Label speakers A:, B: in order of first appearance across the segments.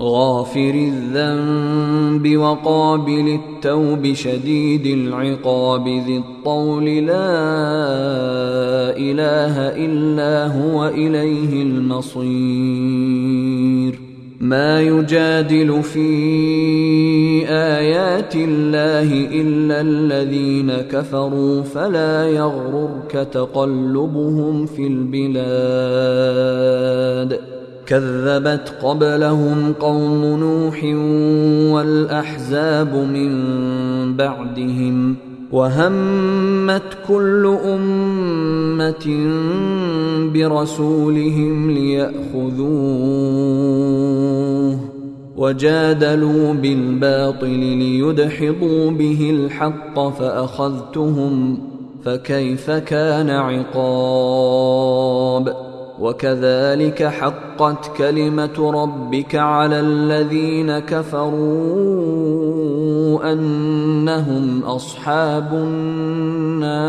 A: غافر الذنب وقابل التوب شديد العقاب ذي الطول لا إله إلا هو إليه المصير. ما يجادل في آيات الله إلا الذين كفروا فلا يغررك تقلبهم في البلاد. كذبت قبلهم قوم نوح والأحزاب من بعدهم وهمت كل أمة برسولهم ليأخذوه وجادلوا بالباطل ليدحضوا به الحق فأخذتهم فكيف كان عقاب وكذلك حقت كلمة ربك على الذين كفروا أنهم أصحاب النار.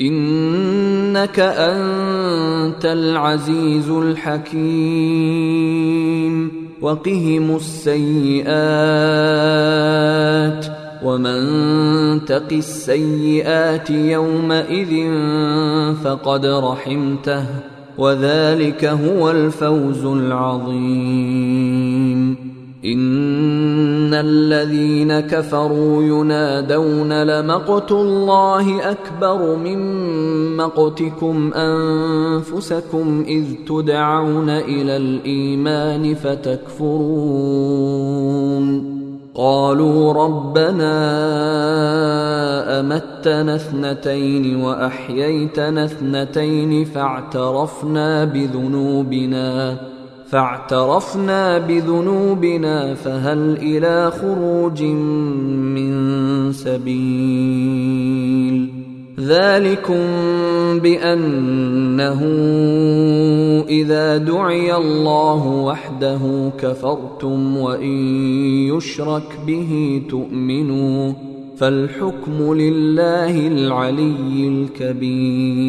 A: إنك أنت العزيز الحكيم. وقهم السيئات. ومن تق السيئات يومئذ فقد رحمته. وذلك هو الفوز العظيم. ان الذين كفروا ينادون لمقت الله اكبر من مقتكم انفسكم اذ تدعون إلى الايمان فتكفرون قالوا ربنا امتنا اثنتين واحييتنا اثنتين فاعترفنا بذنوبنا فاعترفنا بذنوبنا فهل إلى خروج من سبيل ذلكم بأنه إذا دعي الله وحده كفرتم وإن يشرك به تؤمنوا فالحكم لله العلي الكبير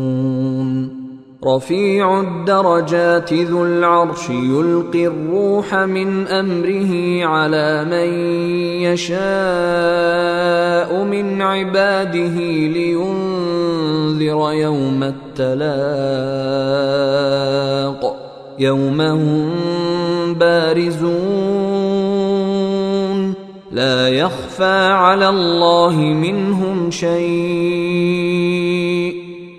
A: رفيع الدرجات ذو العرش يلقي الروح من أمره على من يشاء من عباده لينذر يوم التلاق. يوم هم بارزون. لا يخفى على الله منهم شيء.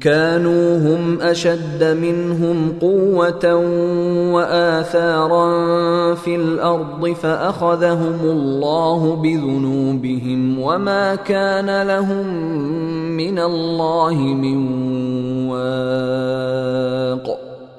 A: كانوا هم أشد منهم قوة وآثارا في الأرض فأخذهم الله بذنوبهم وما كان لهم من الله من واق.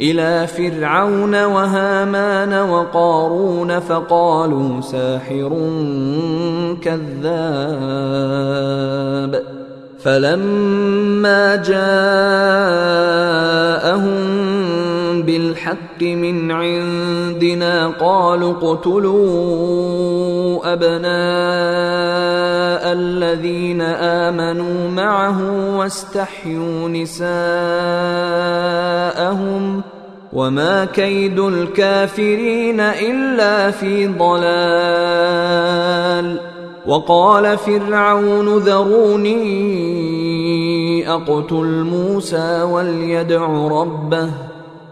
A: إلى فرعون وهامان وقارون فقالوا ساحر كذاب. فلما جاءهم بالحق من عندنا قالوا اقتلوا أبناء الذين آمنوا معه واستحيوا نساءهم وما كيد الكافرين إلا في ضلال وقال فرعون ذروني أقتل موسى وليدع ربه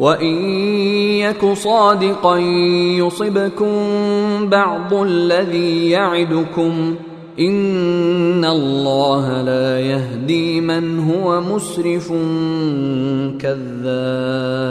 A: وان يك صادقا يصبكم بعض الذي يعدكم ان الله لا يهدي من هو مسرف كذاب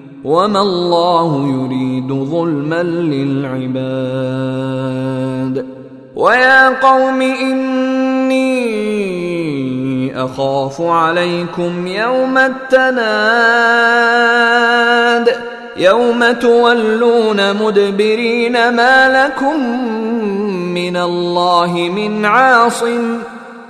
A: وما الله يريد ظلما للعباد ويا قوم اني اخاف عليكم يوم التناد يوم تولون مدبرين ما لكم من الله من عاصم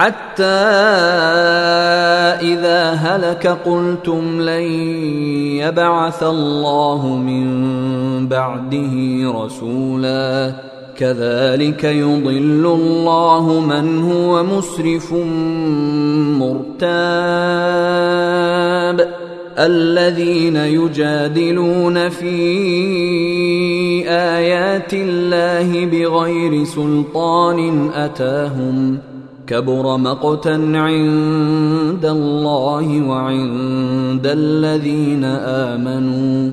A: حتى إذا هلك قلتم لن يبعث الله من بعده رسولا. كذلك يضل الله من هو مسرف مرتاب. الذين يجادلون في آيات الله بغير سلطان أتاهم ۖ كبر مقتا عند الله وعند الذين آمنوا.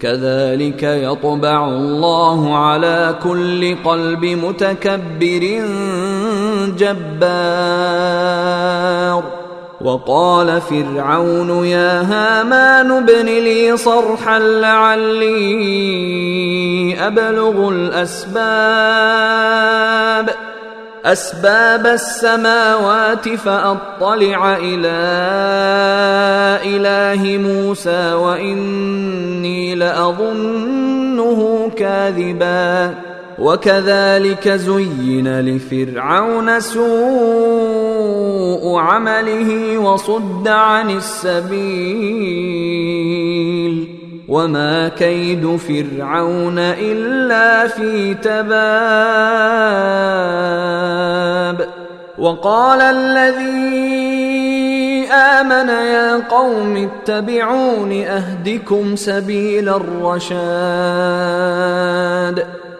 A: كذلك يطبع الله على كل قلب متكبر جبار. وقال فرعون يا هامان ابن لي صرحا لعلي أبلغ الأسباب. أسباب السماوات فأطلع إلى إله موسى وإني لأظنه كاذبا. وكذلك زين لفرعون سوء عمله وصد عن السبيل. وما كيد فرعون الا في تباب وقال الذي امن يا قوم اتبعون اهدكم سبيل الرشاد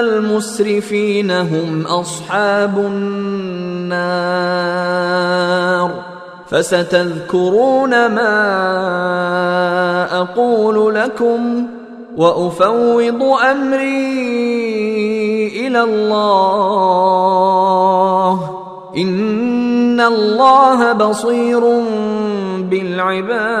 A: المسرفين هم أصحاب النار. فستذكرون ما أقول لكم وأفوض أمري إلى الله. إن الله بصير بالعباد.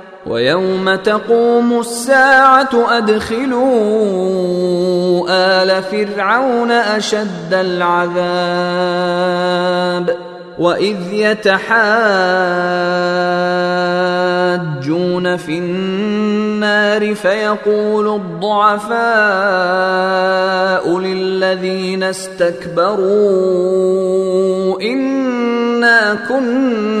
A: ويوم تقوم الساعة أدخلوا آل فرعون أشد العذاب وإذ يتحاجون في النار فيقول الضعفاء للذين استكبروا إنا كنا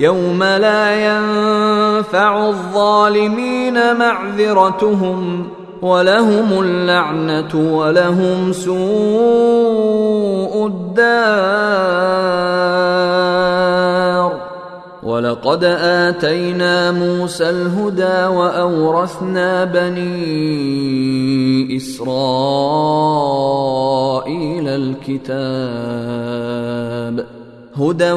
A: يوم لا ينفع الظالمين معذرتهم ولهم اللعنة ولهم سوء الدار. ولقد آتينا موسى الهدى وأورثنا بني إسرائيل الكتاب. هدى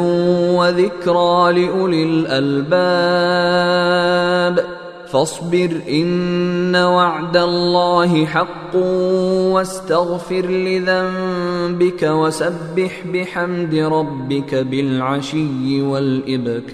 A: وذكرى لأولي الألباب. فاصبر إن وعد الله حق واستغفر لذنبك وسبح بحمد ربك بالعشي والإبكار.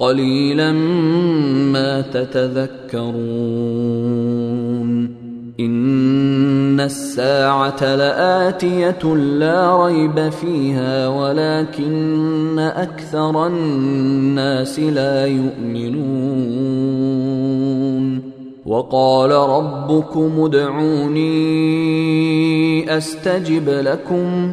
A: قليلا ما تتذكرون. إن الساعة لآتية لا ريب فيها ولكن أكثر الناس لا يؤمنون. وقال ربكم ادعوني أستجب لكم.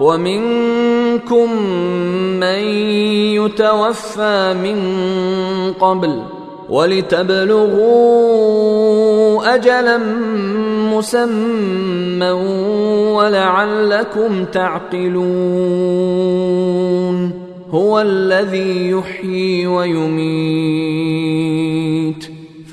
A: ومنكم من يتوفى من قبل ولتبلغوا اجلا مسمى ولعلكم تعقلون هو الذي يحيي ويميت.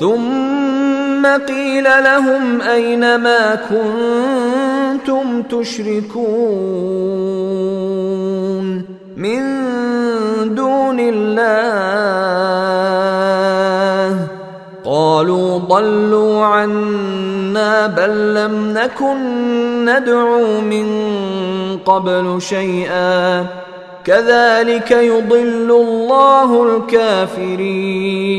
A: ثم قيل لهم أين ما كنتم تشركون من دون الله قالوا ضلوا عنا بل لم نكن ندعو من قبل شيئا كذلك يضل الله الكافرين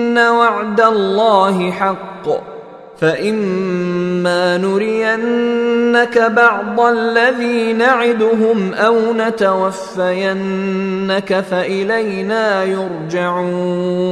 A: وعد الله حق. فإما نرينك بعض الذي نعدهم أو نتوفينك فإلينا يرجعون.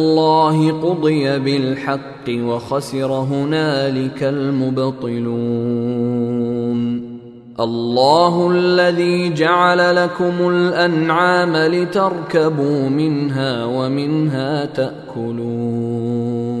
A: قضي بالحق وخسر هنالك المبطلون. الله الذي جعل لكم الأنعام لتركبوا منها ومنها تأكلون.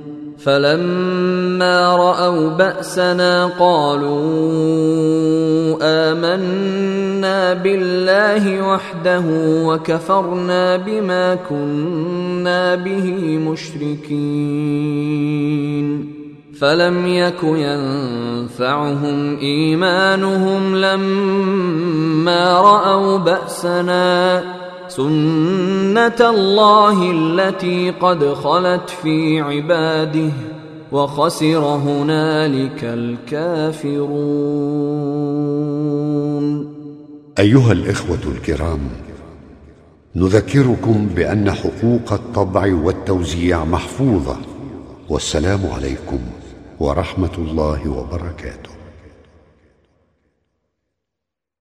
A: فلما رأوا بأسنا قالوا آمنا بالله وحده وكفرنا بما كنا به مشركين. فلم يك ينفعهم إيمانهم لما رأوا بأسنا. سنه الله التي قد خلت في عباده وخسر هنالك الكافرون
B: أيها الإخوة الكرام نذكركم بأن حقوق الطبع والتوزيع محفوظة والسلام عليكم ورحمة الله وبركاته.